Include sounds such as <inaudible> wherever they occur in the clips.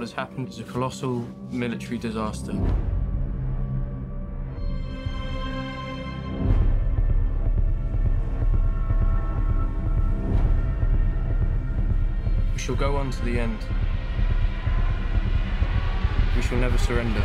What has happened is a colossal military disaster. We shall go on to the end. We shall never surrender.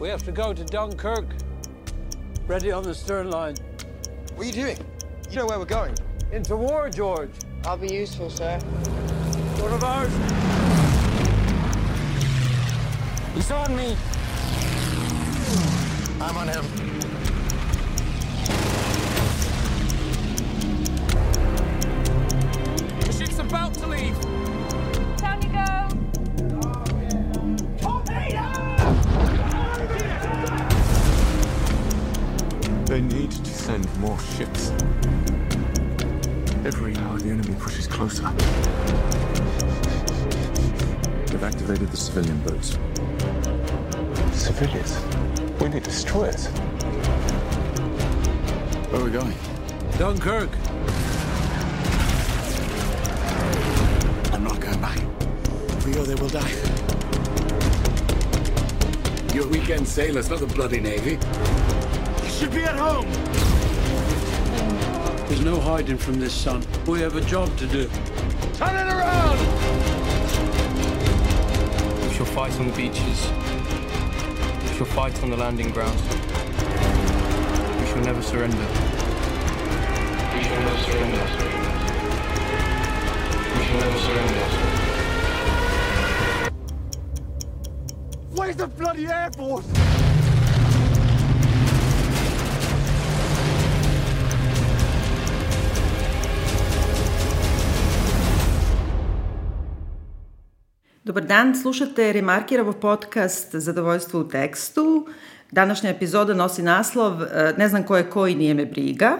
We have to go to Dunkirk. Ready on the stern line. What are you doing? You know where we're going. Into war, George. I'll be useful, sir. One of ours. He's on me. I'm on him. They need to send more ships. Every hour the enemy pushes closer. They've activated the civilian boats. Civilians? We need destroyers. Where are we going? Dunkirk. I'm not going back. If we go there, we'll die. You're weekend sailors, not the bloody navy. You should be at home! There's no hiding from this, son. We have a job to do. Turn it around! We shall fight on the beaches. We shall fight on the landing grounds. We shall never surrender. We shall never surrender. We shall never surrender. Where's the bloody Air Force? Dobar dan, slušate Remarkiravov podcast Zadovoljstvo u tekstu. Današnja epizoda nosi naslov e, Ne znam ko je ko i nije me briga.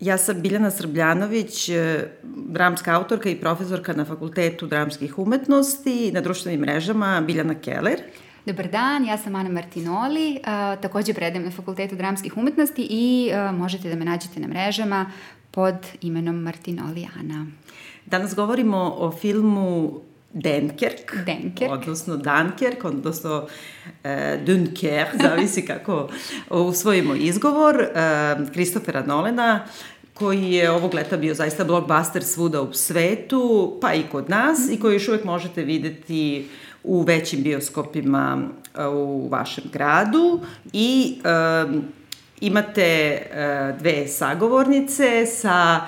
Ja sam Biljana Srbljanović, e, dramska autorka i profesorka na Fakultetu dramskih umetnosti i na društvenim mrežama Biljana Keller. Dobar dan, ja sam Ana Martinoli, uh, takođe predajem na Fakultetu dramskih umetnosti i možete da me nađete na mrežama pod imenom Martinoli Ana. Danas govorimo o filmu Denkerk, Denkerk. odnosno Dunkerk, odnosno e, Dunkerk, zavisi <laughs> kako usvojimo izgovor, e, Kristofera Nolena, koji je ovog leta bio zaista blockbuster svuda u svetu, pa i kod nas, i koji još uvek možete videti u većim bioskopima e, u vašem gradu i e, imate e, dve sagovornice sa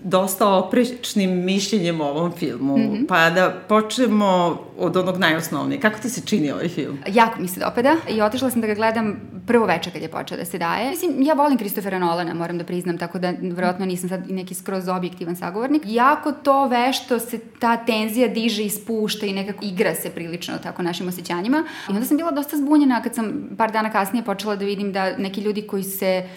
dosta oprečnim mišljenjem o ovom filmu. Mm -hmm. Pa da počnemo od onog najosnovnijeg. Kako ti se čini ovaj film? Jako mi se dopada i otišla sam da ga gledam prvo veče kad je počeo da se daje. Mislim, ja volim Kristofera Nolana, moram da priznam, tako da verovatno nisam sad neki skroz objektivan sagovornik. Jako to vešto se ta tenzija diže i spušta i nekako igra se prilično tako našim osjećanjima. I onda sam bila dosta zbunjena kad sam par dana kasnije počela da vidim da neki ljudi koji se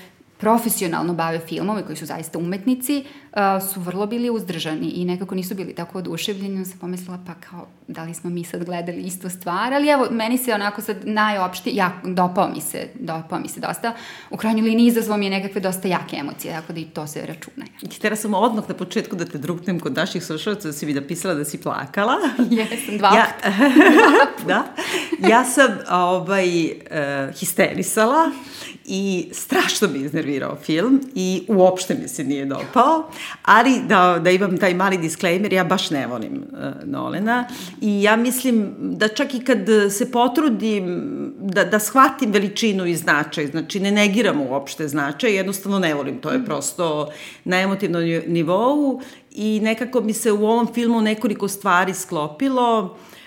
profesionalno bave filmom i koji su zaista umetnici, uh, su vrlo bili uzdržani i nekako nisu bili tako oduševljeni. Onda sam pomislila, pa kao, da li smo mi sad gledali istu stvar, ali evo, meni se onako sad najopšti, ja, dopao mi se, dopao mi se dosta. U krajnjoj liniji izazvao mi je nekakve dosta jake emocije, tako da i to se računa. Htjela sam odmah na početku da te drugnem kod naših slušalaca da si mi napisala da si plakala. <laughs> Jesam, dva ja, <laughs> puta. da. Ja sam ovaj, uh, histerisala i strašno mi iznervirao film i uopšte mi se nije dopao, ali da, da imam taj mali disclaimer, ja baš ne volim uh, Nolena i ja mislim da čak i kad se potrudim da, da shvatim veličinu i značaj, znači ne negiram uopšte značaj, jednostavno ne volim, to je prosto na emotivnom nivou i nekako mi se u ovom filmu nekoliko stvari sklopilo, Uh,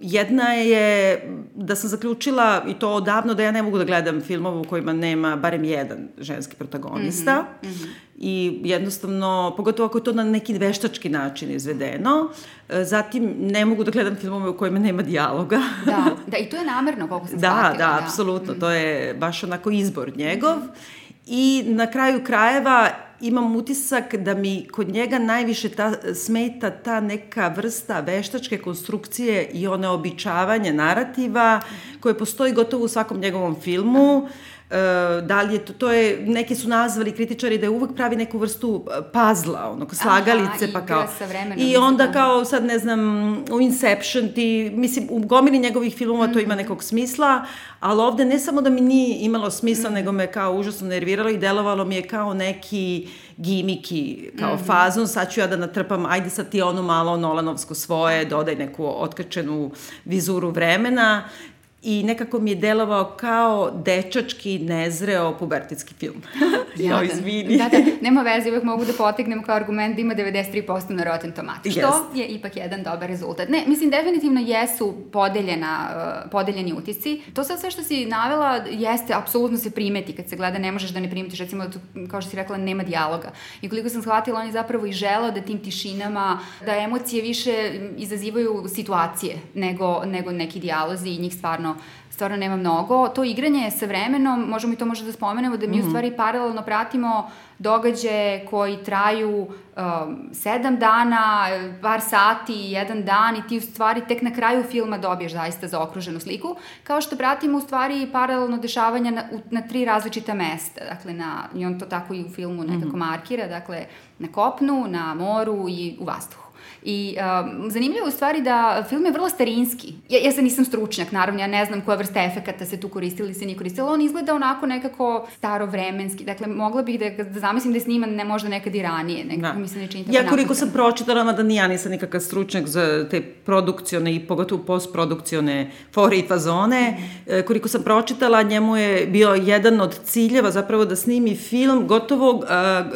jedna je da sam zaključila, i to odavno, da ja ne mogu da gledam filmove u kojima nema barem jedan ženski protagonista. Mm -hmm, mm -hmm. I jednostavno, pogotovo ako je to na neki veštački način izvedeno, zatim ne mogu da gledam filmove u kojima nema dijaloga. da, da, i to je namerno, koliko sam <laughs> da, shvatila. Da, da, apsolutno, mm. to je baš onako izbor njegov. Mm -hmm. I na kraju krajeva imam utisak da mi kod njega najviše ta, smeta ta neka vrsta veštačke konstrukcije i oneobičavanje narativa koje postoji gotovo u svakom njegovom filmu. E, da li je to, to je, neki su nazvali kritičari da je uvek pravi neku vrstu e, pazla, ono, slagalice, Aha, pa kao... sa vremenom, I onda da. kao, sad ne znam, u Inception ti, mislim, u gomili njegovih filmova to ima Mhm. nekog smisla, ali ovde ne samo da mi nije imalo smisla, Mhm. nego me kao užasno nerviralo i delovalo mi je kao neki gimiki, kao Mhm. fazon, sad ću ja da natrpam, ajde sad ti ono malo Nolanovsko svoje, dodaj neku otkačenu vizuru vremena i nekako mi je delovao kao dečački, nezreo, pubertetski film. <laughs> ja, izvini. Da, da, nema veze, uvek mogu da potegnem kao argument da ima 93% na Rotten Tomatoes, što je ipak jedan dobar rezultat. Ne, mislim, definitivno jesu podeljena, uh, podeljeni utisci. To sad sve što si navela jeste, apsolutno se primeti kad se gleda, ne možeš da ne primetiš, recimo, da tu, kao što si rekla, nema dijaloga. I koliko sam shvatila, on je zapravo i želeo da tim tišinama, da emocije više izazivaju situacije nego, nego neki dijalozi i njih stvarno stvarno nema mnogo. To igranje je sa vremenom, možemo i to možda da spomenemo, da mi mm -hmm. u stvari paralelno pratimo događaje koji traju um, sedam dana, par sati, jedan dan i ti u stvari tek na kraju filma dobiješ zaista zaokruženu sliku, kao što pratimo u stvari paralelno dešavanja na, u, na tri različita mesta, dakle na, i on to tako i u filmu nekako mm -hmm. markira, dakle na kopnu, na moru i u vazduhu. I um, zanimljivo je u stvari da film je vrlo starinski. Ja, ja sad nisam stručnjak, naravno, ja ne znam koja vrsta efekata se tu koristila ili se nije koristila, on izgleda onako nekako starovremenski. Dakle, mogla bih da, da zamislim da je sniman ne možda nekad i ranije, nekako da. mi se ne čini tako Ja koliko napucan. sam pročitala, mada ni ja nisam nikakav stručnjak za te produkcione i pogotovo postprodukcione fore i fazone, mm. koliko sam pročitala, njemu je bio jedan od ciljeva zapravo da snimi film, gotovo uh,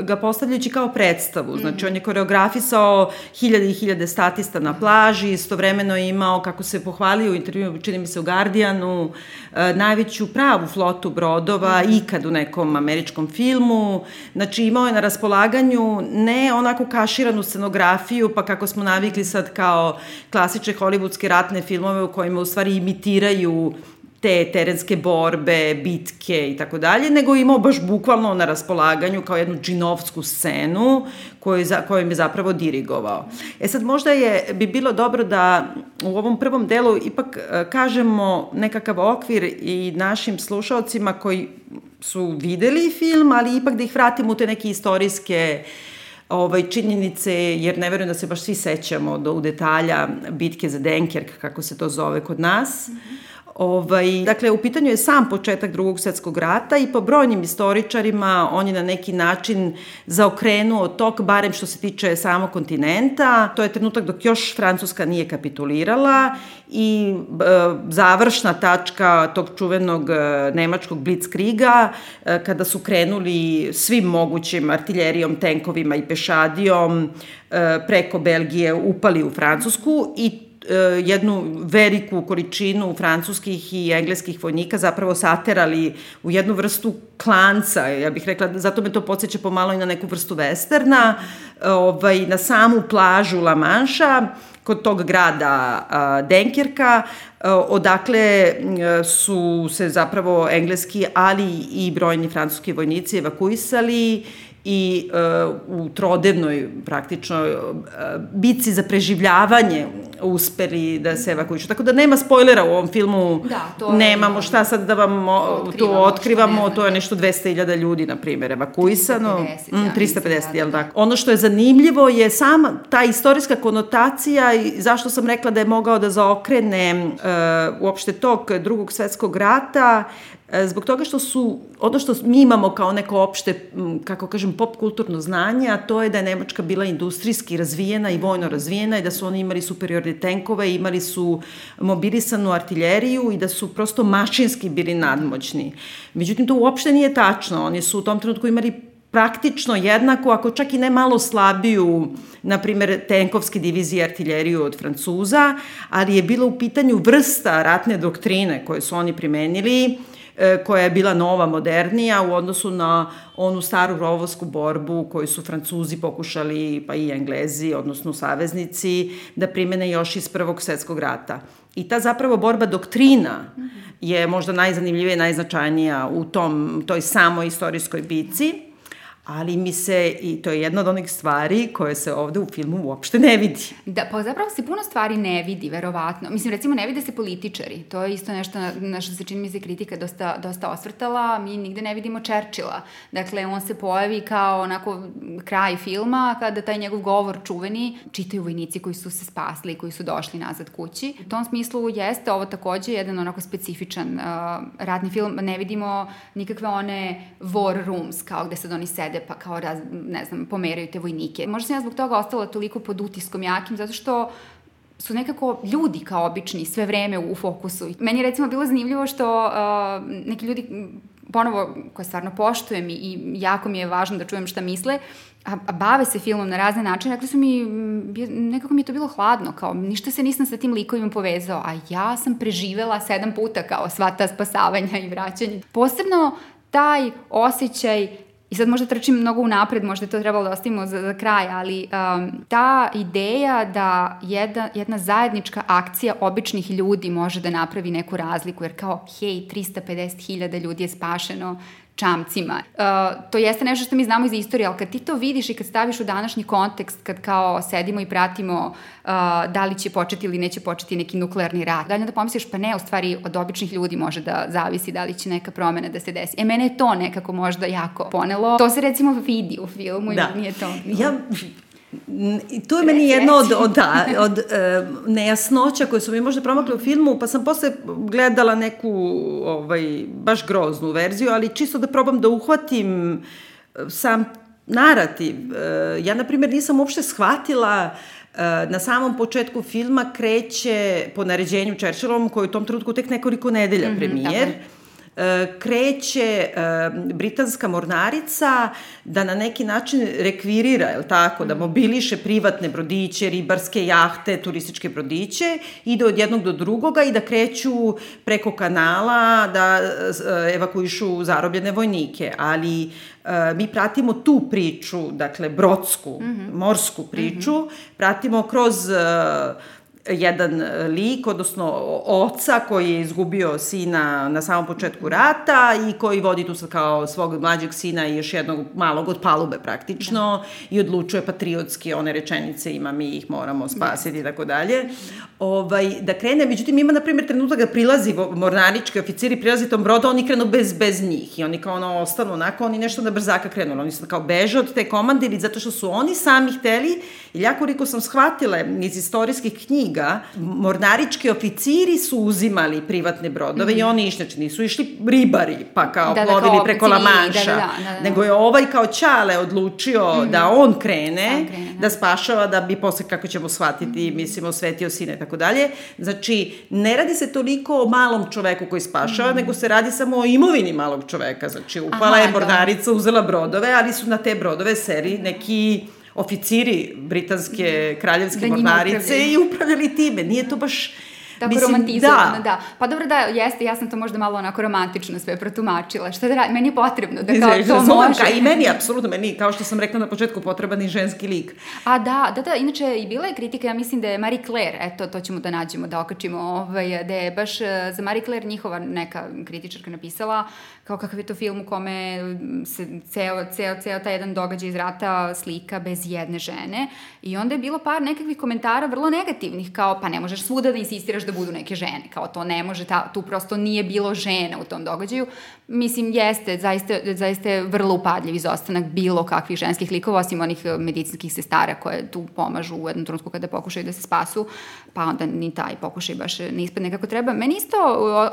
ga postavljajući kao predstavu. Znači, mm. on je koreografisao hiljade i hiljade statista na plaži, istovremeno je imao, kako se pohvalio u intervju, čini mi se u Guardianu, e, najveću pravu flotu brodova ikad u nekom američkom filmu. Znači imao je na raspolaganju ne onako kaširanu scenografiju, pa kako smo navikli sad kao klasične hollywoodske ratne filmove u kojima u stvari imitiraju te terenske borbe, bitke i tako dalje, nego imao baš bukvalno na raspolaganju kao jednu džinovsku scenu koju, za, kojom je zapravo dirigovao. E sad možda je, bi bilo dobro da u ovom prvom delu ipak e, kažemo nekakav okvir i našim slušalcima koji su videli film, ali ipak da ih vratimo u te neke istorijske ovaj, činjenice, jer ne verujem da se baš svi sećamo do u detalja bitke za Denkerk, kako se to zove kod nas. Mm -hmm. Ovaj, dakle, u pitanju je sam početak drugog svetskog rata i po brojnim istoričarima on je na neki način zaokrenuo tok, barem što se tiče samog kontinenta. To je trenutak dok još Francuska nije kapitulirala i e, završna tačka tog čuvenog e, nemačkog blitzkriga e, kada su krenuli svim mogućim artiljerijom, tenkovima i pešadijom e, preko Belgije upali u Francusku i jednu veliku količinu francuskih i engleskih vojnika zapravo saterali u jednu vrstu klanca, ja bih rekla, zato me to podsjeća pomalo i na neku vrstu westerna, ovaj, na samu plažu La Manša, kod tog grada a, Denkirka, a, odakle a, su se zapravo engleski, ali i brojni francuski vojnici evakuisali i uh, u trodevnoj praktično uh, bici za preživljavanje uspeli da se evakuišu. Tako da nema spoilera u ovom filmu. Da, to Nemamo je, šta sad da vam otkrivamo, to otkrivamo. To je nešto 200.000 ljudi, na primjer, evakuisano. 350, mm, ja 350, mislim, da, jel da, da. tako? Ono što je zanimljivo je sama ta istorijska konotacija i zašto sam rekla da je mogao da zaokrene uh, uopšte tog drugog svetskog rata, zbog toga što su, ono što mi imamo kao neko opšte, kako kažem, pop kulturno znanje, a to je da je Nemačka bila industrijski razvijena i vojno razvijena i da su oni imali superiorne tenkove, imali su mobilisanu artiljeriju i da su prosto mašinski bili nadmoćni. Međutim, to uopšte nije tačno. Oni su u tom trenutku imali praktično jednako, ako čak i ne malo slabiju, na primer, tenkovske divizije artiljeriju od Francuza, ali je bilo u pitanju vrsta ratne doktrine koje su oni primenili, koja je bila nova, modernija u odnosu na onu staru rovovsku borbu koju su Francuzi pokušali, pa i Englezi, odnosno saveznici, da primene još iz Prvog svetskog rata. I ta zapravo borba doktrina je možda najzanimljivija i najznačajnija u tom, toj samoj istorijskoj bici, ali mi se, i to je jedna od onih stvari koje se ovde u filmu uopšte ne vidi. Da, pa zapravo se puno stvari ne vidi, verovatno. Mislim, recimo, ne vide se političari. To je isto nešto na, što se čini mi se kritika dosta, dosta osvrtala. Mi nigde ne vidimo Churchilla. Dakle, on se pojavi kao onako kraj filma, kada taj njegov govor čuveni čitaju vojnici koji su se spasli, koji su došli nazad kući. U tom smislu jeste ovo takođe jedan onako specifičan uh, ratni film. Ne vidimo nikakve one war rooms, kao gde sad oni sede pa kao, raz, ne znam, pomeraju te vojnike. Možda sam ja zbog toga ostala toliko pod utiskom jakim, zato što su nekako ljudi kao obični sve vreme u fokusu. Meni je recimo bilo zanimljivo što uh, neki ljudi ponovo, koje stvarno poštujem i, i jako mi je važno da čujem šta misle, a, a bave se filmom na razne načine, rekli su mi, nekako mi je to bilo hladno, kao ništa se nisam sa tim likovima povezao, a ja sam preživela sedam puta kao sva ta spasavanja i vraćanja. Posebno taj osjećaj I sad možda trčim mnogo unapred, možda je to trebalo da ostavimo za, za kraj, ali um, ta ideja da jedna, jedna zajednička akcija običnih ljudi može da napravi neku razliku, jer kao, hej, 350.000 ljudi je spašeno, čamcima. Uh, to jeste nešto što mi znamo iz istorije, ali kad ti to vidiš i kad staviš u današnji kontekst, kad kao sedimo i pratimo uh, da li će početi ili neće početi neki nuklearni rat, dalje da pomisliš pa ne, u stvari od običnih ljudi može da zavisi da li će neka promena da se desi. E, mene je to nekako možda jako ponelo. To se recimo vidi u filmu da. i nije to. Ja I tu je meni jedno od, od, da, od uh, nejasnoća koje su mi možda promakle u filmu, pa sam posle gledala neku ovaj, baš groznu verziju, ali čisto da probam da uhvatim e, sam narativ. Uh, ja, na primjer, nisam uopšte shvatila Na samom početku filma kreće po naređenju Churchillovom, koji u tom trenutku tek nekoliko nedelja mm -hmm, premijer. Tako E, kreće e, britanska mornarica da na neki način rekvirira, je tako, da mobiliše privatne brodiće, ribarske jahte, turističke brodiće, ide od jednog do drugoga i da kreću preko kanala da e, evakuišu zarobljene vojnike. Ali mi pratimo tu priču, dakle, brodsku, mm -hmm. morsku priču, mm -hmm. pratimo kroz jedan e, lik, odnosno oca koji je izgubio sina na samom početku rata i koji vodi tu kao svog mlađeg sina i još jednog malog od palube praktično da. i odlučuje patriotski one rečenice ima mi ih moramo spasiti i tako dalje. Ovaj, da krene, međutim ima na primjer trenutak da prilazi mornarički oficiri, prilazi tom brodu, oni krenu bez, bez njih i oni kao ono ostanu onako, oni nešto na brzaka krenu, oni su kao beže od te komande ili zato što su oni sami hteli, i jako riko sam shvatila iz istorijskih knjiga knjiga, mornarički oficiri su uzimali privatne brodove mm. i mhm. oni išli, znači nisu išli ribari, pa kao da, da, plovili kao preko La Manša, da, da, da, da, da. nego je ovaj kao Čale odlučio mm. da on krene, krene da. da spašava, da bi posle, kako ćemo shvatiti, mm. mislim, osvetio sine i tako dalje. Znači, ne radi se toliko o malom čoveku koji spašava, mm. nego se radi samo o imovini malog čoveka. Znači, upala Aha, je mornarica, uzela brodove, ali su na te brodove seri neki oficiri britanske kraljevske da mornarice i upravljali time. Nije to baš Tako Mislim, romantizovano, da. da. Pa dobro da, jeste, ja sam to možda malo onako romantično sve protumačila. Šta da radim? Meni je potrebno da kao to može. Ka, I meni, apsolutno, meni, kao što sam rekla na početku, potreban i ženski lik. A da, da, da, inače i bila je kritika, ja mislim da je Marie Claire, eto, to ćemo da nađemo, da okačimo, ovaj, da je baš eh, za Marie Claire njihova neka kritičarka napisala kao kakav je to film u kome se ceo, ceo, ceo taj jedan događaj iz rata slika bez jedne žene i onda je bilo par nekakvih komentara vrlo negativnih, kao pa ne možeš svuda da insistiraš da budu neke žene, kao to ne može, ta, tu prosto nije bilo žena u tom događaju. Mislim, jeste, zaista, zaista je vrlo upadljiv izostanak bilo kakvih ženskih likova, osim onih medicinskih sestara koje tu pomažu u jednom trenutku kada pokušaju da se spasu, pa onda ni taj pokušaj baš ne ispadne kako treba. Meni isto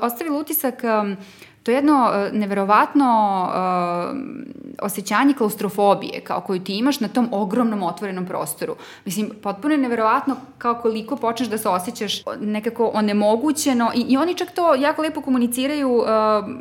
ostavilo utisak um, to je jedno uh, neverovatno uh, osjećanje klaustrofobije kao koju ti imaš na tom ogromnom otvorenom prostoru. Mislim, potpuno je neverovatno kao koliko počneš da se osjećaš nekako onemogućeno i, i oni čak to jako lepo komuniciraju, uh,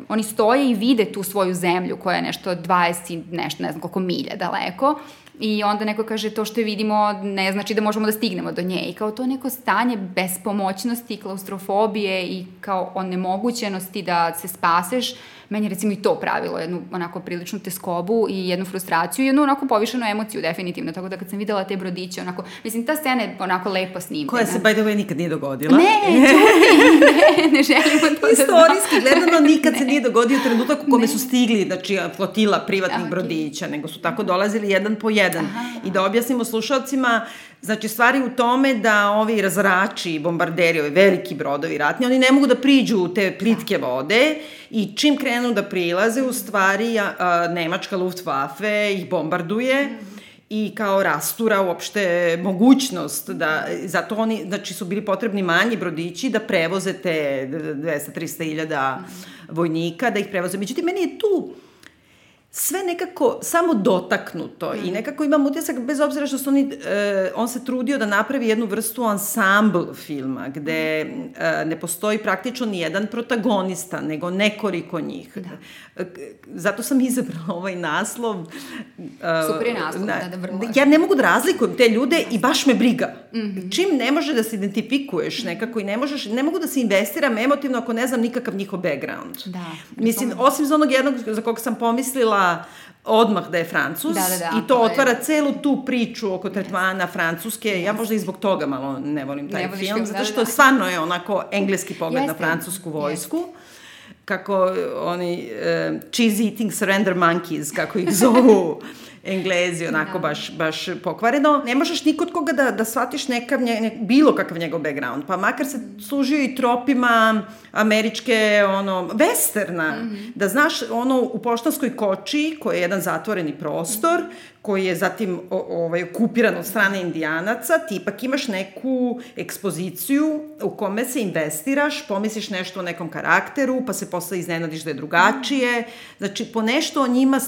oni stoje i vide tu svoju zemlju koja je nešto 20 nešto, ne znam koliko milja daleko I onda neko kaže to što vidimo ne znači da možemo da stignemo do nje. I kao to neko stanje bespomoćnosti, klaustrofobije i kao onemogućenosti da se spaseš, meni je recimo i to pravilo jednu onako priličnu teskobu i jednu frustraciju i jednu onako povišenu emociju definitivno, tako da kad sam videla te brodiće, onako, mislim, ta scena je onako lepo snimljena. Koja se, by the way, nikad nije dogodila. Ne, <laughs> čuti, ne, ne želimo to da Istorijski gledano nikad ne. se nije dogodio trenutak u kome ne. su stigli, znači, flotila privatnih okay. brodića, nego su tako dolazili jedan po jedan. Aha. I da objasnimo slušalcima, Znači, stvari u tome da ovi razrači, bombarderi, ovi veliki brodovi ratni, oni ne mogu da priđu u te plitke vode i čim krenu da prilaze, u stvari a, a, Nemačka Luftwaffe ih bombarduje i kao rastura uopšte mogućnost da, zato oni, znači su bili potrebni manji brodići da prevoze te 200-300 iljada vojnika, da ih prevoze. Međutim, meni je tu sve nekako samo dotaknuto mm. i nekako imam utisak, bez obzira što su oni, e, on se trudio da napravi jednu vrstu ensemble filma, gde e, ne postoji praktično ni jedan protagonista, nego nekoliko njih. Da. E, zato sam izabrala ovaj naslov. E, Super je naslov, na, da, da, vrlo. Ja ne mogu da razlikujem te ljude i baš me briga. Mm -hmm. Čim ne može da se identifikuješ nekako i ne možeš, ne mogu da se investiram emotivno ako ne znam nikakav njihov background. Da. Mislim, osim za onog jednog za koga sam pomislila odmah da je Francus da, da, da, i to, to otvara je... celu tu priču oko tretmana Francuske. Yes. Ja možda i zbog toga malo ne volim taj ne film, film, zato što da, da. stvarno je onako engleski pogled Jeste. na francusku vojsku. Jeste kako oni uh, cheese eating surrender monkeys, kako ih zovu <laughs> Englezi, onako da. baš, baš pokvareno. Ne možeš nikod koga da, da shvatiš nekav, nje, ne, bilo kakav njegov background, pa makar se služio i tropima američke, ono, westerna, mm -hmm. da znaš, ono, u poštanskoj koči, koji je jedan zatvoreni prostor, koji je zatim o, ovaj, okupiran od strane indijanaca, ti ipak imaš neku ekspoziciju u kome se investiraš, pomisliš nešto o nekom karakteru, pa se posle iznenadiš da je drugačije. Znači, po nešto o njima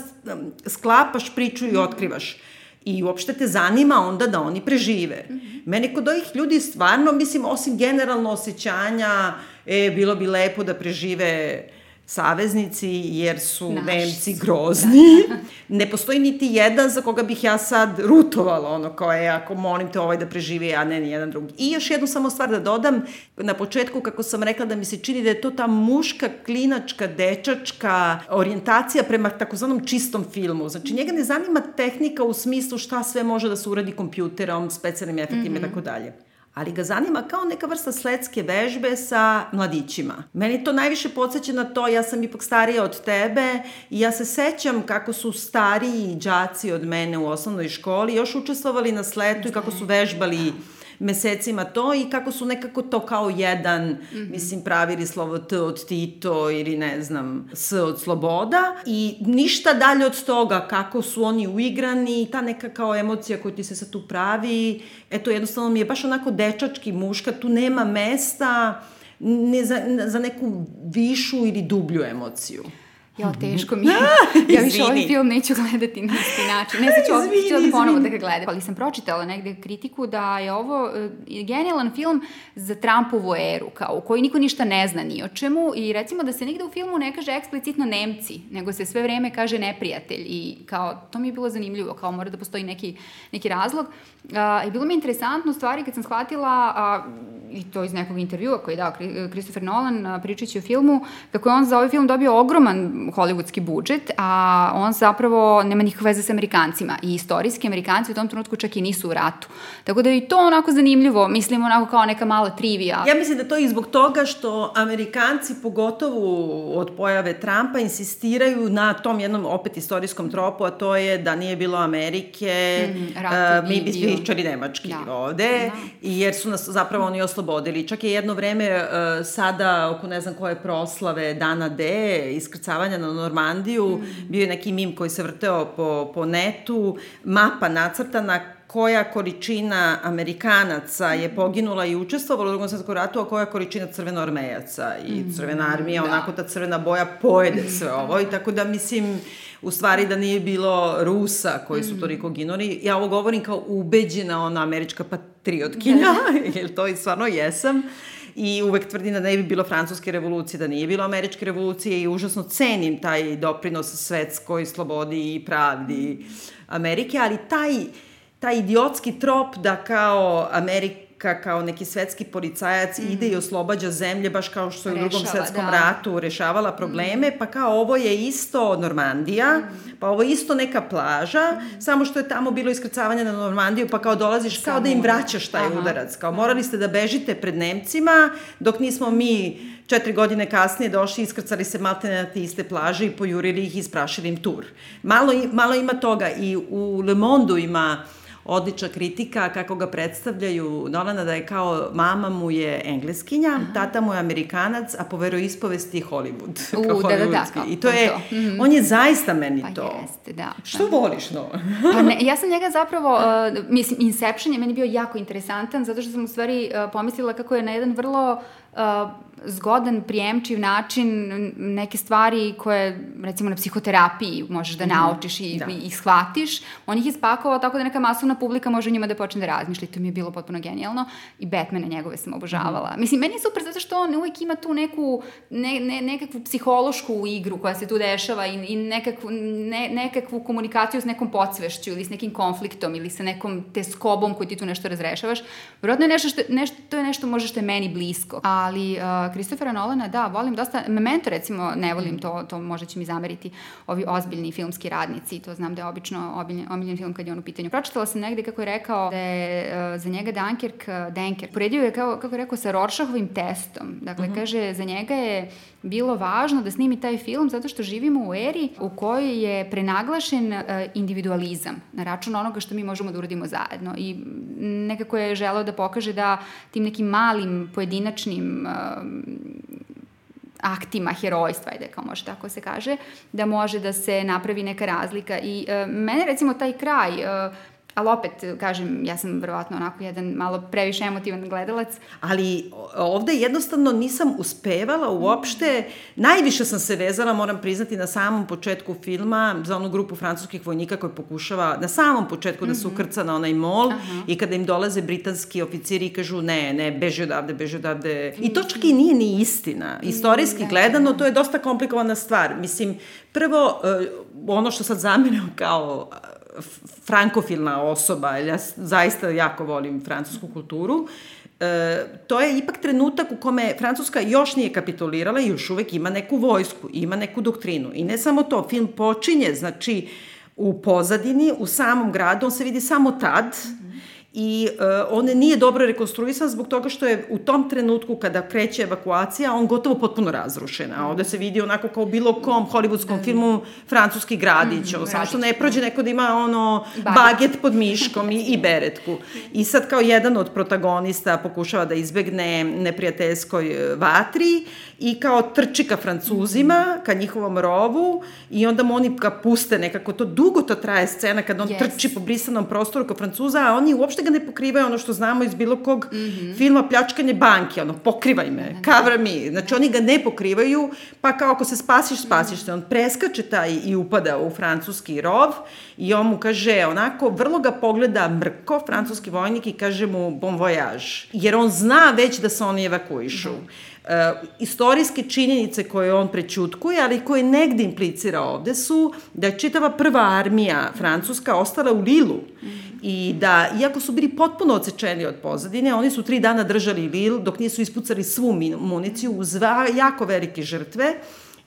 sklapaš priču i otkrivaš. I uopšte te zanima onda da oni prežive. Mm -hmm. Mene kod ovih ljudi stvarno, mislim, osim generalno osjećanja, e, bilo bi lepo da prežive saveznici, jer su Naš Nemci su, grozni. Da. <laughs> ne postoji niti jedan za koga bih ja sad rutovala, ono kao je, ako molim te ovaj da preživi, a ne ni jedan drugi. I još jednu samo stvar da dodam, na početku kako sam rekla da mi se čini da je to ta muška, klinačka, dečačka orijentacija prema takozvanom čistom filmu. Znači, njega ne zanima tehnika u smislu šta sve može da se uradi kompjuterom, specijalnim efektima mm -hmm. i mhm. tako dalje ali ga zanima kao neka vrsta sledske vežbe sa mladićima. Meni to najviše podsjeća na to, ja sam ipak starija od tebe i ja se sećam kako su stariji đaci od mene u osnovnoj školi još učestvovali na sletu i kako su vežbali mesecima to i kako su nekako to kao jedan, mm -hmm. mislim, pravili slovo T od Tito ili ne znam, S od Sloboda i ništa dalje od toga kako su oni uigrani, ta neka kao emocija koju ti se sad tu pravi, eto jednostavno mi je baš onako dečački muška, tu nema mesta ne za, za neku višu ili dublju emociju. Ja, teško mi je. <laughs> ja više ovaj film neću gledati na isti način. Ne, sad ću, ću da ponovo da ga gledam. Ali sam pročitala negde kritiku da je ovo uh, genijalan film za Trumpovu eru, kao u kojoj niko ništa ne zna ni o čemu i recimo da se nigde u filmu ne kaže eksplicitno Nemci, nego se sve vreme kaže neprijatelj i kao, to mi je bilo zanimljivo, kao mora da postoji neki, neki razlog. Uh, I bilo mi je interesantno stvari kad sam shvatila, uh, i to iz nekog intervjua koji je dao Christopher Nolan, uh, pričajući o filmu, kako je on za ovaj film dobio ogroman hollywoodski budžet, a on zapravo nema nikakve veze sa Amerikancima i istorijski Amerikanci u tom trenutku čak i nisu u ratu. Tako da je i to onako zanimljivo, mislim onako kao neka mala trivija. Ja mislim da to je i zbog toga što Amerikanci, pogotovo od pojave Trumpa, insistiraju na tom jednom opet istorijskom tropu, a to je da nije bilo Amerike, mm, uh, mi bi pričali nemački da. ovde, da. jer su nas zapravo oni oslobodili. Čak je jedno vreme uh, sada, oko ne znam koje proslave, dana D, iskrcavanja na Normandiju, mm. bio je neki mim koji se vrteo po, po netu, mapa nacrtana koja količina Amerikanaca je poginula i učestvovala u drugom svetskom ratu, a koja količina crvenoarmejaca i mm, crvena armija, da. onako ta crvena boja pojede sve ovo i tako da mislim u stvari da nije bilo Rusa koji su mm. toliko ginuli. Ja ovo govorim kao ubeđena ona američka patriotkinja, da. <laughs> jer to i stvarno jesam i uvek tvrdim da ne bi bilo francuske revolucije, da nije bilo američke revolucije i užasno cenim taj doprinos svetskoj slobodi i pravdi Amerike, ali taj, taj idiotski trop da kao Amerika Amerika kao neki svetski policajac mm. ide i oslobađa zemlje, baš kao što je u drugom svetskom da. ratu rešavala probleme, pa kao ovo je isto Normandija, pa ovo je isto neka plaža, samo što je tamo bilo iskrcavanje na Normandiju, pa kao dolaziš kao da im vraćaš taj Aha. udarac, kao morali ste da bežite pred Nemcima, dok nismo mi četiri godine kasnije došli, iskrcali se maltene na te iste plaže i pojurili ih i isprašili im tur. Malo, malo ima toga i u Le Monde-u ima odlična kritika kako ga predstavljaju Nolana da je kao mama mu je engleskinja, Aha. tata mu je amerikanac, a po veroispovesti je Hollywood. <laughs> U, kao da, da, da, kao I to je, to. Mhm. on je zaista meni Pa to. jeste, da. Što voliš, no? Pa ne, ja sam njega zapravo, <laughs> uh, mislim, Inception je meni bio jako interesantan, zato što sam u stvari uh, pomislila kako je na jedan vrlo uh, zgodan, prijemčiv način neke stvari koje, recimo na psihoterapiji možeš da naučiš i, Da. i, i shvatiš, on ih ispakovao tako da neka masovna publika može o njima da počne da razmišlja i to mi je bilo potpuno genijalno i Batmana njegove sam obožavala. Mislim, meni je super zato što on uvijek ima tu neku, ne, ne, nekakvu psihološku igru koja se tu dešava i, i nekakvu, ne, nekakvu komunikaciju s nekom podsvešću ili s nekim konfliktom ili sa nekom teskobom koju ti tu nešto razrešavaš. Vjerojatno je nešto što, nešto, to je nešto možda što je meni blisko. Ali uh, Christophera Nolana, da, volim dosta. Memento, recimo, ne volim to, to možda će mi zameriti ovi ozbiljni filmski radnici. To znam da je obično obiljen, omiljen film kad je on u pitanju. Pročitala sam negde kako je rekao da je uh, za njega Dunkirk, uh, Denker, poredio je, kao, kako je rekao, sa Rorschachovim testom. Dakle, kaže, za njega je bilo važno da snimi taj film zato što živimo u eri u kojoj je prenaglašen uh, individualizam na račun onoga što mi možemo da uradimo zajedno i nekako je želeo da pokaže da tim nekim malim pojedinačnim um, aktima herojstva, ajde kao može tako se kaže, da može da se napravi neka razlika. I uh, mene recimo taj kraj, uh, ali opet, kažem, ja sam verovatno onako jedan malo previše emotivan gledalac, ali ovde jednostavno nisam uspevala uopšte, najviše sam se vezala, moram priznati, na samom početku filma za onu grupu francuskih vojnika koji pokušava na samom početku da se ukrca na onaj mol i kada im dolaze britanski oficiri i kažu ne, ne, beži odavde, beži odavde. I to čak i nije ni istina. Istorijski gledano, to je dosta komplikovana stvar. Mislim, prvo, eh, ono što sad zameram kao frankofilna osoba, ja zaista jako volim francusku kulturu, e, to je ipak trenutak u kome Francuska još nije kapitulirala i još uvek ima neku vojsku, ima neku doktrinu. I ne samo to, film počinje, znači, u pozadini, u samom gradu, on se vidi samo tad, i uh, on nije dobro rekonstruisan zbog toga što je u tom trenutku kada kreće evakuacija, on gotovo potpuno razrušen. A ovde se vidi onako kao bilo kom hollywoodskom filmu francuski gradić, mm, samo što ne prođe neko da ima ono Baget. pod miškom i, i <laughs> beretku. I sad kao jedan od protagonista pokušava da izbegne neprijateljskoj e, vatri i kao trči ka Francuzima, ka njihovom rovu i onda mu oni ga puste nekako, to dugo to traje scena kad on Yes. trči po brisanom prostoru ka Francuza, a oni uopšte ga ne pokrivaju ono što znamo iz bilo kog mm -hmm. filma pljačkanje banke, ono, pokrivaj me, cover me. Znači, oni ga ne pokrivaju, pa kao ako se spasiš, spasiš se. On preskače taj i upada u francuski rov i on mu kaže, onako, vrlo ga pogleda mrko, francuski vojnik, i kaže mu bon voyage. Jer on zna već da se oni evakuišu. Uh, istorijske činjenice koje on prećutkuje, ali koje negde implicira ovde su da je čitava prva armija francuska ostala u Lilu i da, iako su bili potpuno odsečeni od pozadine, oni su tri dana držali Lil dok nisu ispucali svu municiju uz jako velike žrtve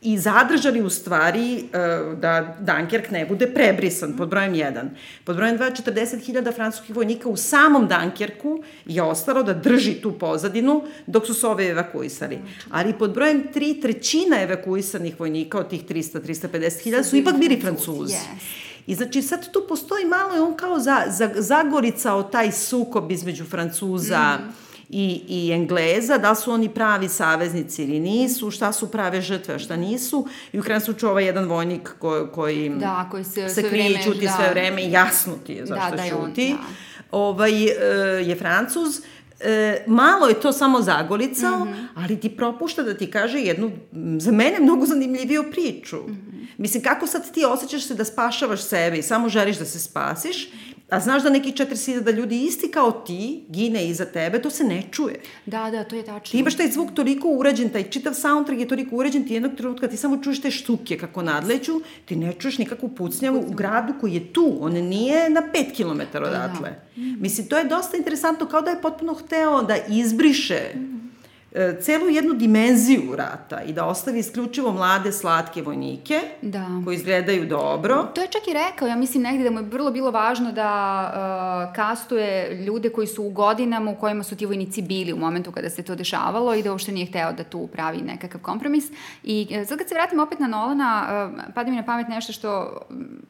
i zadržali u stvari uh, da Dunkirk ne bude prebrisan, pod brojem 1. Pod brojem 2, 40.000 francuskih vojnika u samom Dunkirku je ostalo da drži tu pozadinu dok su se ove evakuisali. Ali pod brojem 3, trećina evakuisanih vojnika od tih 300-350.000 su ipak bili Francuzi. Yes. I znači sad tu postoji malo, on kao za, za, zagoricao taj sukob između Francuza mm. I, i Engleza, da su oni pravi saveznici ili nisu, šta su prave žrtve, a šta nisu. I u krajnjem slučaju ovaj jedan vojnik ko, koji Da, koji se se krije i čuti da. sve vreme, jasno ti je zašto Da, da je on, da. Ovaj, e, je Francuz, E, malo je to samo zagolicao, mm. -hmm. ali ti propušta da ti kaže jednu, za mene, mnogo zanimljiviju priču. Mm. -hmm. Mislim, kako sad ti osjećaš se da spašavaš sebe i samo želiš da se spasiš, a znaš da neki 40.000 ljudi isti kao ti gine iza tebe, to se ne čuje. Da, da, to je tačno. Ti imaš taj zvuk toliko uređen, taj čitav soundtrack je toliko uređen, ti jednog trenutka ti samo čuješ te štuke kako nadleću, ti ne čuješ nikakvu pucnjavu u gradu koji je tu, on nije na 5 km odatle. Da. Mislim, to je dosta interesantno, kao da je potpuno hteo da izbriše mm celu jednu dimenziju rata i da ostavi isključivo mlade, slatke vojnike da. koji izgledaju dobro. To je čak i rekao, ja mislim negde da mu je vrlo bilo važno da uh, kastuje ljude koji su u godinama u kojima su ti vojnici bili u momentu kada se to dešavalo i da uopšte nije hteo da tu pravi nekakav kompromis. I uh, sad kad se vratim opet na Nolana, uh, pada mi na pamet nešto što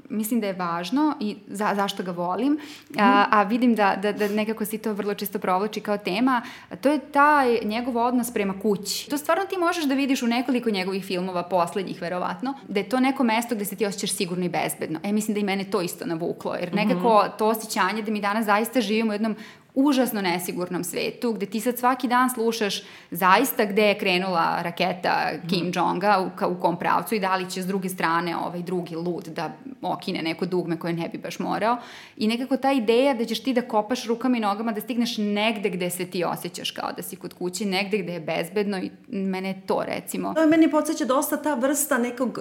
mislim da je važno i za, zašto ga volim, mm. a, a vidim da, da, da nekako si to vrlo često provlači kao tema, to je taj njegov odnos prema kući. To stvarno ti možeš da vidiš u nekoliko njegovih filmova, poslednjih verovatno, da je to neko mesto gde se ti osjećaš sigurno i bezbedno. E, mislim da i mene to isto navuklo, jer nekako -hmm. to osjećanje da mi danas zaista živimo u jednom užasno nesigurnom svetu, gde ti sad svaki dan slušaš zaista gde je krenula raketa Kim mm. Jong-a u, u kom pravcu i da li će s druge strane ovaj drugi lud da okine neko dugme koje ne bi baš morao. I nekako ta ideja da ćeš ti da kopaš rukama i nogama, da stigneš negde gde se ti osjećaš kao da si kod kuće, negde gde je bezbedno i mene to recimo. To meni podsjeća dosta ta vrsta nekog,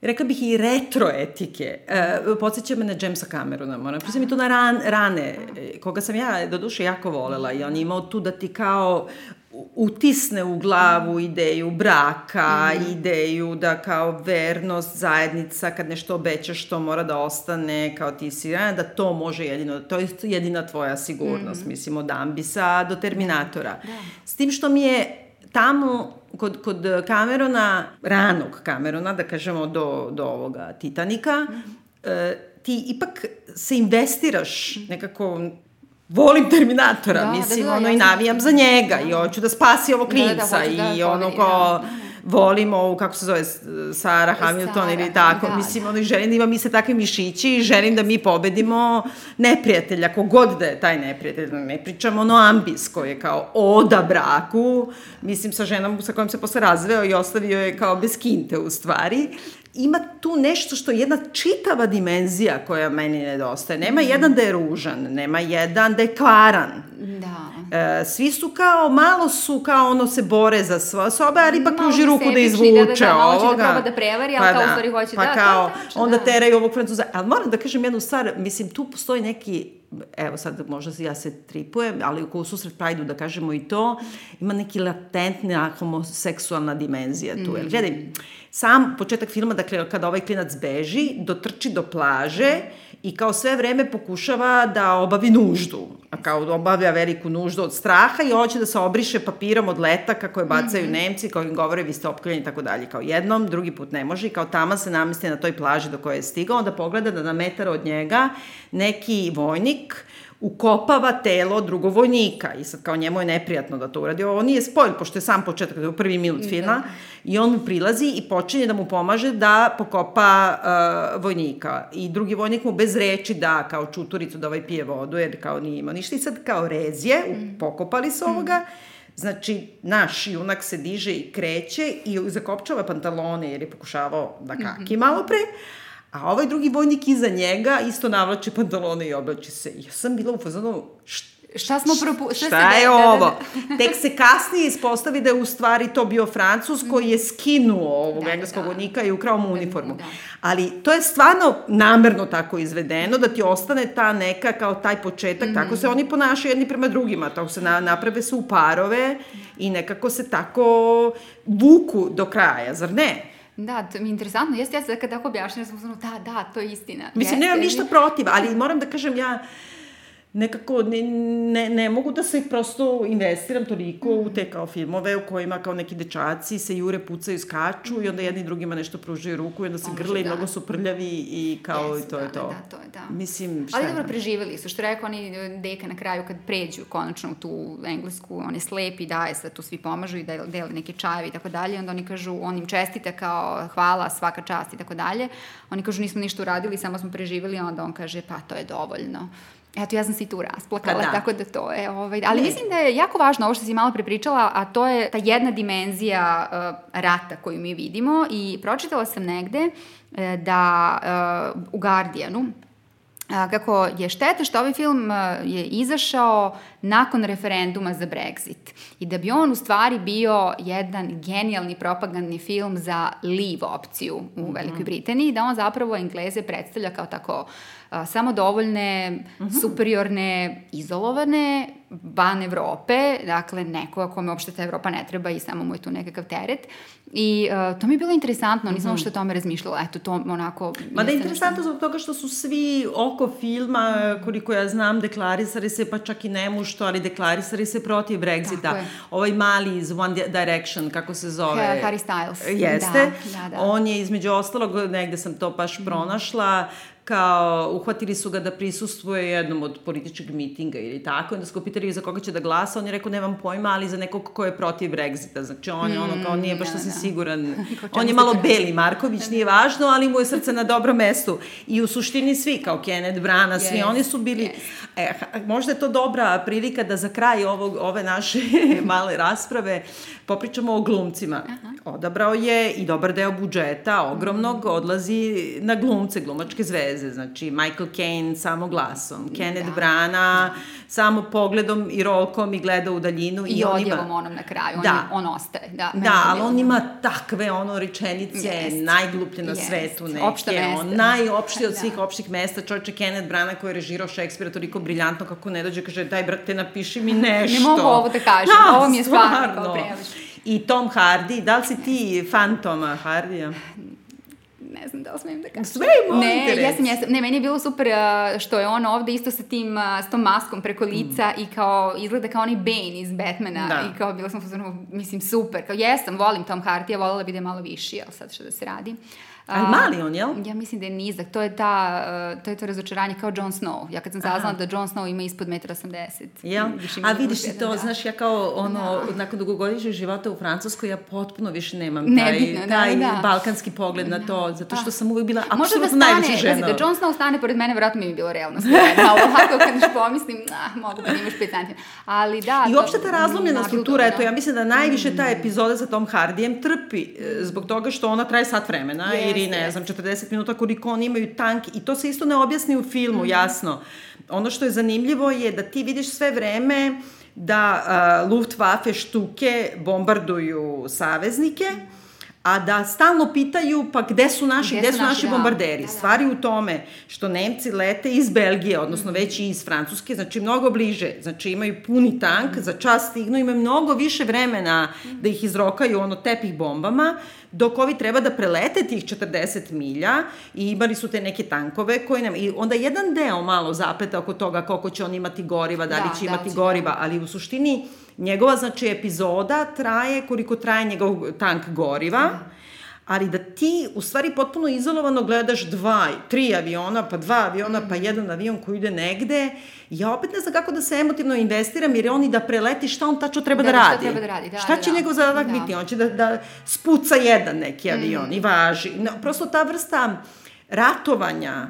rekla bih i retro etike. E, podsjeća me na Jamesa Camerona, moram. Prisam mi to na ran, rane, koga sam ja do duše jako volela i on je imao tu da ti kao utisne u glavu ideju braka, mm. ideju da kao vernost, zajednica, kad nešto obećaš što mora da ostane, kao ti si da to može jedino, to je jedina tvoja sigurnost, mm. mislim, od Ambisa do Terminatora. Da. S tim što mi je tamo kod, kod Camerona, ranog Camerona, da kažemo do, do ovoga Titanika, mm. e, ti ipak se investiraš nekako volim Terminatora, da, mislim, da, da, ono, ja i navijam za njega da. i hoću da spasi ovo klinca da, da, da, i da, ono ko... Da volim ovu, kako se zove, Sara Hamilton Sara, ili tako, da, mislim, ono, i želim da ima mi se takve mišići i želim da mi pobedimo neprijatelja, kogod da je taj neprijatelj, da ne pričamo ono ambis koji je kao oda braku, mislim, sa ženom sa kojom se posle razveo i ostavio je kao bez kinte u stvari, ima tu nešto što je jedna čitava dimenzija koja meni nedostaje. Nema mm. jedan da je ružan, nema jedan da je kvaran. Da. E, svi su kao, malo su kao ono se bore za svoje sobe, ali ipak pruži ruku da izvuče da, da, da, ovoga. da proba da prevari, ali pa kao da, u stvari hoće pa da, kao, to tačno, onda da. teraju ovog francuza. Ali moram da kažem jednu stvar, mislim, tu postoji neki evo sad možda ja se tripujem, ali u susret Prajdu da kažemo i to, ima neki latentna homoseksualna dimenzija tu. Mm. Jer gledaj, sam početak filma, dakle, kada ovaj klinac beži, dotrči do plaže i kao sve vreme pokušava da obavi nuždu. A kao obavlja veliku nuždu od straha i hoće da se obriše papirom od letaka koje bacaju mm -hmm. Nemci, kao im govore vi ste opkljeni i tako dalje. Kao jednom, drugi put ne može i kao tama se namesti na toj plaži do koje je stigao, onda pogleda da na metar od njega neki vojnik ukopava telo drugovojnika i sad kao njemu je neprijatno da to uradi. Ovo nije spojl, pošto je sam početak, da je prvi minut da. filma, i on mu prilazi i počinje da mu pomaže da pokopa uh, vojnika. I drugi vojnik mu bez reči da kao čuturicu da ovaj pije vodu, jer kao nije imao ništa. I sad kao rezje, mm. pokopali su ovoga, Znači, naš junak se diže i kreće i zakopčava pantalone jer je pokušavao da kaki mm -hmm. malo pre, A ovaj drugi vojnik iza njega isto navlači pantalone i oblači se. Ja sam bila u fazonu, Šta smo propu... Šta, šta je da, ovo? Da, da. Tek se kasnije ispostavi da je u stvari to bio Francus koji je skinuo ovog da, engleskog da. vojnika i ukrao mu uniformu. Da. Ali to je stvarno namerno tako izvedeno, da ti ostane ta neka, kao taj početak, mm -hmm. tako se oni ponašaju jedni prema drugima, tako se na, naprave su u parove i nekako se tako vuku do kraja, zar ne? Da, to mi je interesantno. Jeste, ja sad kad tako objašnjam, sam da, da, to je istina. Mislim, nemam ništa protiv, ali moram da kažem ja, nekako ne, ne, ne mogu da se prosto investiram toliko u te kao filmove u kojima kao neki dečaci se jure, pucaju, skaču i onda jedni drugima nešto pružaju ruku i onda se grle i da. mnogo su prljavi i kao yes, i to da, je to. Da, to je da. Mislim, šta Ali dobro, preživeli su. Što rekao oni deka na kraju kad pređu konačno u tu englesku, on je slep i daje sad tu svi pomažu i dele neke čajevi i tako dalje. Onda oni kažu, on im čestita kao hvala, svaka čast i tako dalje. Oni kažu nismo ništa uradili, samo smo preživeli, onda on kaže pa to je dovoljno. Eto, ja sam se i tu rasplakala, pa da. tako da to je, ovaj, ali ne. mislim da je jako važno ovo što si malo prepričala, a to je ta jedna dimenzija uh, rata koju mi vidimo i pročitala sam negde uh, da uh, u Guardianu kako je šteta što ovaj film je izašao nakon referenduma za Brexit i da bi on u stvari bio jedan genijalni propagandni film za leave opciju u Mhm. Velikoj Britaniji, da on zapravo Engleze predstavlja kao tako a, samodovoljne, Mhm. superiorne, izolovane, van Evrope, dakle neko kome uopšte ta Evropa ne treba i samo mu je tu nekakav teret. I uh, to mi je bilo interesantno, nisam uopšte o tome razmišljala, eto to onako... Ma da je interesantno zbog toga što su svi oko filma, koliko ja znam, deklarisali se, pa čak i nemušto, ali deklarisali se protiv Brexita. Ovaj mali iz One Direction, kako se zove? Ha- Harry Styles. Jeste. Da, da, da. On je između ostalog, negde sam to baš pronašla, kao uhvatili su ga da prisustvuje jednom od političkih mitinga ili tako, onda su ga pitali za koga će da glasa, on je rekao nemam pojma, ali za nekog ko je protiv Brexita, znači on je ono kao nije baš da, sasvim da. siguran, <laughs> on je se malo. Beli Marković, nije važno, ali mu je srce na dobrom mestu. I u suštini svi, kao Kenneth Brana, svi Yes, oni su bili... yes. E, ha- možda je to dobra prilika da za kraj ovog, ove naše <laughs> male rasprave popričamo o glumcima. Odabrao je i dobar deo budžeta, ogromnog, odlazi na glumce, glumačke zveze. Znači, Michael Caine samo glasom, Kenneth Da. Brana samo pogledom i rolkom i gleda u daljinu. I, on odjevom ima... onom na kraju, on, Da. on ostaje. Da, Da, ali on ima takve ono rečenice, Jest. najgluplje na Jest. svetu neke. Opšta mesta. On najopštije od <laughs> Da. svih opštih mesta. Čovječe Kenneth Branagh koji je režirao Šekspira toliko briljantno kako ne dođe, kaže daj brate napiši mi nešto. <laughs> Ne mogu ovo da kažem, ovo mi je stvarno kao previše. I Tom Hardy, da li si ti fan Toma Hardija? Ne znam da li smijem da kažem. Sve, molim Ne, te, jesam, jesam. Ne, meni je bilo super uh, što je on ovde isto sa tim, uh, s tom maskom preko lica i kao, izgleda kao onaj Bane iz Batmana Da. i kao, bila sam mislim, super. Kao, jesam, volim Tom Hardy, a voljela bi da je malo viši, ali sad što da se radi. Ali A, mali on, jel? Ja mislim da je nizak. To je, ta, uh, to je to razočaranje kao Jon Snow. Ja kad sam saznala da Jon Snow ima ispod 1,80 m. Jel? A vidiš ti to, da. znaš, ja kao ono, nakon dugogodišnjeg života u Francuskoj, ja potpuno više nemam taj, Nebitno, da, taj da. balkanski pogled na to, zato što Da. sam uvijek bila da apsolutno najveća žena. pazi, da Jon Snow stane pored mene, vjerojatno mi bi bilo realno ali ovako kad još pomislim, ah, mogu da imaš 5 cm. Ali da... I uopšte ta razlomljena struktura, da. eto, ja mislim da najviše ta epizoda sa Tom Hardijem trpi e, zbog toga što ona traje sat vremena Jeste, ili ne znam, 40 minuta koliko oni imaju tank i to se isto ne objasni u filmu, Mhm. jasno. Ono što je zanimljivo je da ti vidiš sve vreme da uh, Luftwaffe štuke bombarduju saveznike, a da stalno pitaju pa gde su naši, Gde gde, su naši, naši da. bombarderi. Da, da. Stvari u tome što Nemci lete iz Belgije, odnosno već i iz Francuske, znači mnogo bliže, znači imaju puni tank, za čas stignu, imaju mnogo više vremena da ih izrokaju ono tepih bombama, dok ovi treba da prelete tih 40 milja i imali su te neke tankove koji nam, i onda jedan deo malo zapleta oko toga koliko će on imati goriva, da li Da, će da, imati će, goriva, ali u suštini njegova, znači, epizoda traje koliko traje njegov tank goriva, ali da ti u stvari potpuno izolovano gledaš dva, tri aviona, pa dva aviona, pa jedan avion koji ide negde, ja opet ne znam kako da se emotivno investiram, jer je on i da preleti šta on tačno treba da, Da, da, šta radi. treba da radi, da, šta će da. njegov zadatak Da. biti? On će da, da spuca jedan neki avion Mm. i važi. No, prosto ta vrsta ratovanja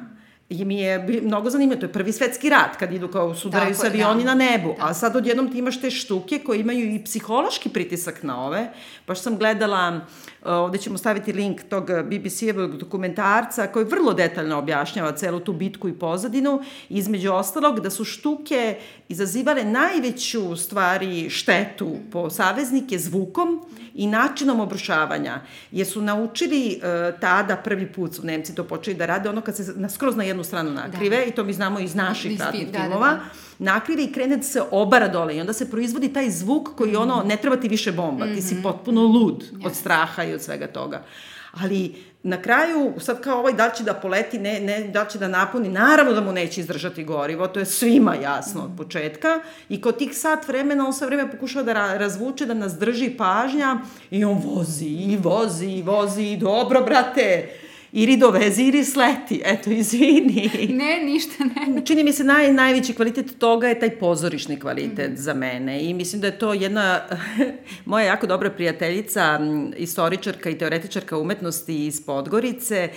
mi je mnogo zanimljivo. To je prvi svetski rat, kad idu kao sudaraju se je, avioni da. na nebu. A sad odjednom ti imaš te štuke koje imaju i psihološki pritisak na ove. Baš sam gledala, uh, ovde ćemo staviti link tog BBC-evog dokumentarca koji vrlo detaljno objašnjava celu tu bitku i pozadinu. Između ostalog da su štuke izazivale najveću stvari štetu po saveznike zvukom i načinom obrušavanja. Jer su naučili uh, tada prvi put su Nemci to počeli da rade, ono kad se na, skroz na jednu stranu nakrive i to mi znamo iz naših ratnih da, da, filmova, da. nakrive i krene da se obara dole i onda se proizvodi taj zvuk koji ono, ne treba ti više bomba, ti Mhm. si potpuno lud od straha i od svega toga. Ali na kraju, sad kao ovaj da li će da poleti, ne, ne, da li će da napuni, naravno da mu neće izdržati gorivo, to je svima jasno Mhm. od početka. I kod tih sat vremena on sve vreme pokušava da ra razvuče, da nas drži pažnja i on vozi i vozi i vozi i dobro, brate, ili dovezi ili sleti, eto, izvini. Ne, ništa ne. Čini mi se naj, najveći kvalitet toga je taj pozorišni kvalitet mm za mene i mislim da je to jedna <laughs> moja jako dobra prijateljica, istoričarka i teoretičarka umetnosti iz Podgorice,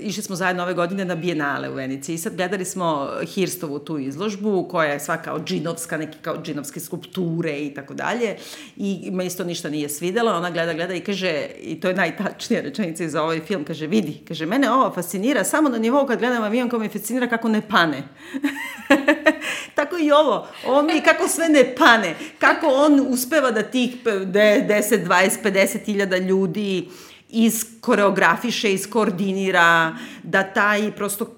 išli smo zajedno ove godine na Bienale u Venici i sad gledali smo Hirstovu tu izložbu koja je sva kao džinovska, neki kao džinovske skulpture i tako dalje i me isto ništa nije svidelo, ona gleda, gleda i kaže, i to je najtačnija rečenica za ovaj film, kaže, vidi, kaže, mene ovo fascinira samo na nivou kad gledam avion kao me fascinira kako ne pane. <laughs> Tako i ovo. Ovo mi kako sve ne pane. Kako on uspeva da tih 10, 20, 50 hiljada ljudi iskoreografiše, iskoordinira, da taj prosto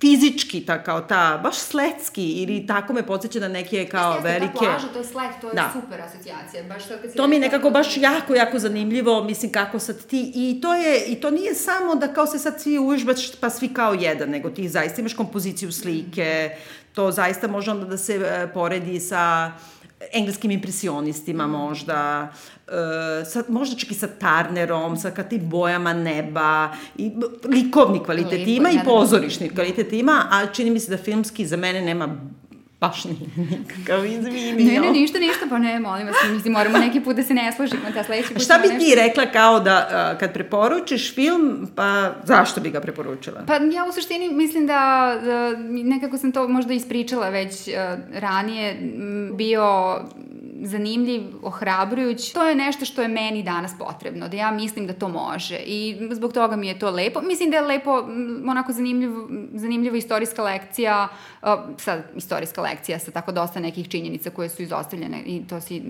fizički, ta, kao ta, baš sletski, ili tako me podsjeća na neke kao Jeste, verike. Ta plaža, to je slet, to je Da. super asocijacija. Baš sad kad si To mi je nekako baš jako, jako zanimljivo, mislim kako sad ti, i to je, i to nije samo da kao se sad svi uvežbaš pa svi kao jedan, nego ti zaista imaš kompoziciju slike, to zaista može onda da se e, poredi sa engleskim impresionistima možda, e, sa, možda čak i sa Tarnerom, sa ka tim bojama neba, i likovni kvalitet Likovni, ima i pozorišni kvalitet ima, ali čini mi se da filmski za mene nema baš ni <laughs> nikakav izvini. Ne, ne, ništa, ništa, pa ne, molim vas, mislim, moramo neki put da se ne složimo, da sledeći put Šta bi nešto- ti rekla kao da a, kad preporučiš film, pa zašto bi ga preporučila? Pa ja u suštini mislim da, da nekako sam to možda ispričala već uh, ranije, bio zanimljiv, ohrabrujuć. To je nešto što je meni danas potrebno, da ja mislim da to može i zbog toga mi je to lepo. Mislim da je lepo, onako zanimljiv, zanimljiva istorijska lekcija, sad istorijska lekcija sa tako dosta nekih činjenica koje su izostavljene i to, si,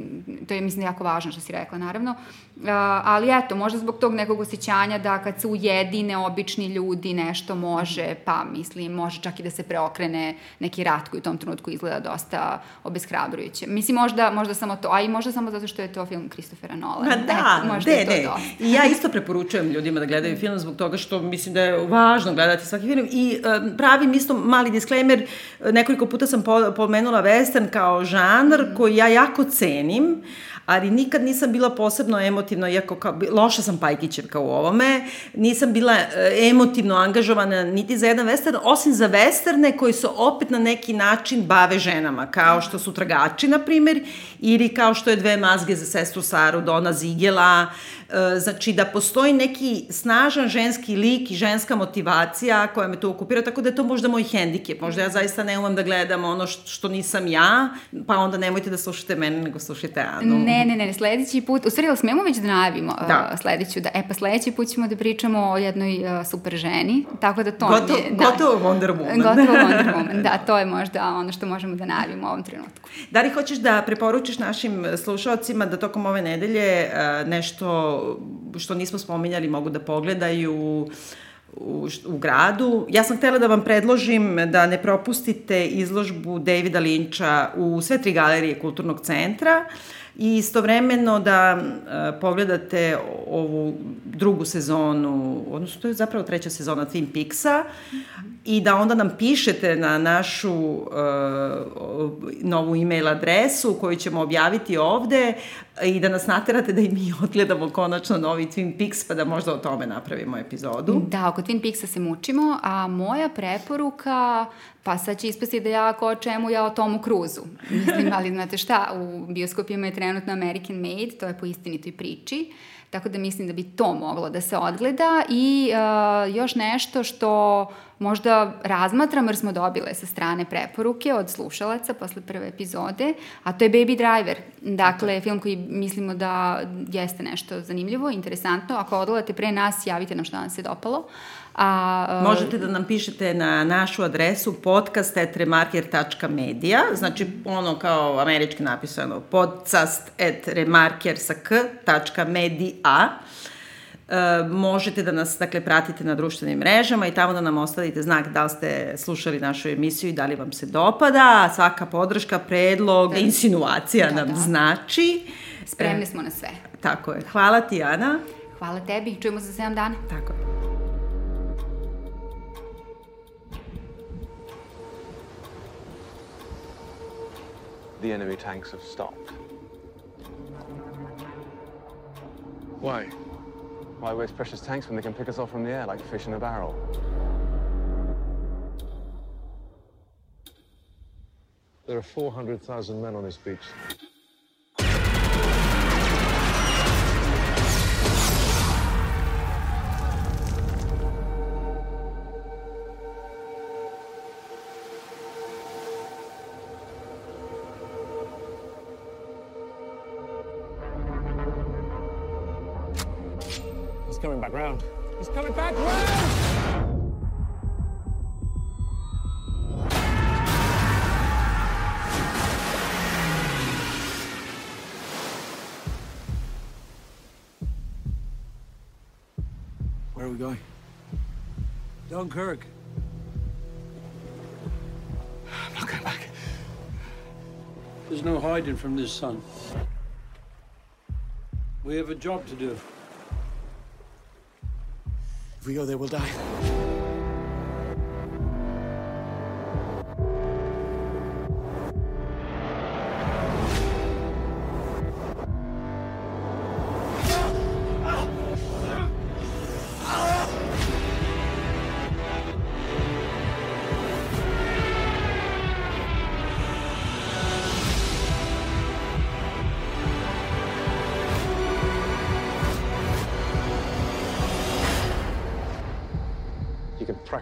to je mislim jako važno što si rekla naravno. Uh, ali eto, možda zbog tog nekog osjećanja da kad se ujedine obični ljudi nešto može, pa mislim, može čak i da se preokrene neki rat koji u tom trenutku izgleda dosta obeshrabrujuće. Mislim, možda, možda samo to, a i možda samo zato što je to film Kristofera Nolan. Ma da, Eto, možda ne, je to ne. dosta. I ja isto preporučujem ljudima da gledaju film zbog toga što mislim da je važno gledati svaki film i um, pravim isto mali disclaimer, nekoliko puta sam po, pomenula western kao žanr Mhm. koji ja jako cenim, ali nikad nisam bila posebno emotivno, iako kao, loša sam Pajkićevka u ovome, nisam bila e, emotivno angažovana niti za jedan western, osim za westerne koji se opet na neki način bave ženama, kao što su Tragači, na primjer, ili kao što je Dve mazge za sestru Saru Dona Zigela, e, znači da postoji neki snažan ženski lik i ženska motivacija koja me to okupira, tako da je to možda moj hendikep, možda ja zaista ne umam da gledam ono što nisam ja, pa onda nemojte da slušate mene, nego slušajte Anu. Ne, ne, ne, sledeći put, u stvari, jel smemo već da najavimo Da. uh, sledeću, da, e pa sledeći put ćemo da pričamo o jednoj uh, super ženi, tako da to Gotovo, je... Da, gotovo Wonder Woman. Gotovo Wonder <laughs> Woman, da, to je možda ono što možemo da najavimo u ovom trenutku. Da li hoćeš da preporučiš našim slušalcima da tokom ove nedelje e, nešto što nismo spominjali mogu da pogledaju u, u gradu. Ja sam htela da vam predložim da ne propustite izložbu Davida Linča u sve tri galerije Kulturnog centra i istovremeno da e, pogledate ovu drugu sezonu, odnosno to je zapravo treća sezona Twin Peaksa i da onda nam pišete na našu o- novu e-mail adresu koju ćemo objaviti ovde i da nas naterate da i mi <laughs> odgledamo konačno novi Twin Peaks pa da možda o tome napravimo epizodu. Da, oko Twin Peaksa se mučimo, a moja preporuka, pa sad će ispasti da ja ko o čemu, ja o Tomu Cruzu. Mislim, <laughs> ali znate šta, u bioskopima je trenutno American Made, to je po istinitoj priči, tako da mislim da bi to moglo da se odgleda i uh, još nešto što možda razmatram jer smo dobile sa strane preporuke od slušalaca posle prve epizode, a to je Baby Driver. Dakle, film koji mislimo da jeste nešto zanimljivo, interesantno. Ako odgledate pre nas, javite nam što vam se dopalo. A, uh, Možete da nam pišete na našu adresu podcast.remarker.media, znači ono kao američki napisano podcast.remarker sa k, tačka media. E, možete da nas dakle, pratite na društvenim mrežama i tamo da nam ostavite znak da li ste slušali našu emisiju i da li vam se dopada. Svaka podrška, predlog, insinuacija Da, nam da. znači. spremni smo na sve. Tako je. Hvala ti, Ana. Hvala tebi, čujemo se za 7 dana. Tako je. The enemy tanks have stopped. Why? Why waste precious tanks when they can pick us off from the air like fish in a barrel? There are 400,000 men on this beach. Back round. He's coming back round! Where are we going? Dunkirk. I'm not going back. There's no hiding from this sun. We have a job to do. If we go there, we'll die.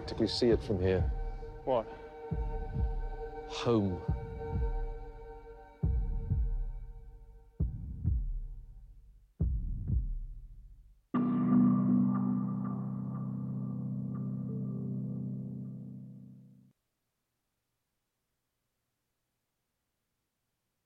Practically see it from here. What? Home.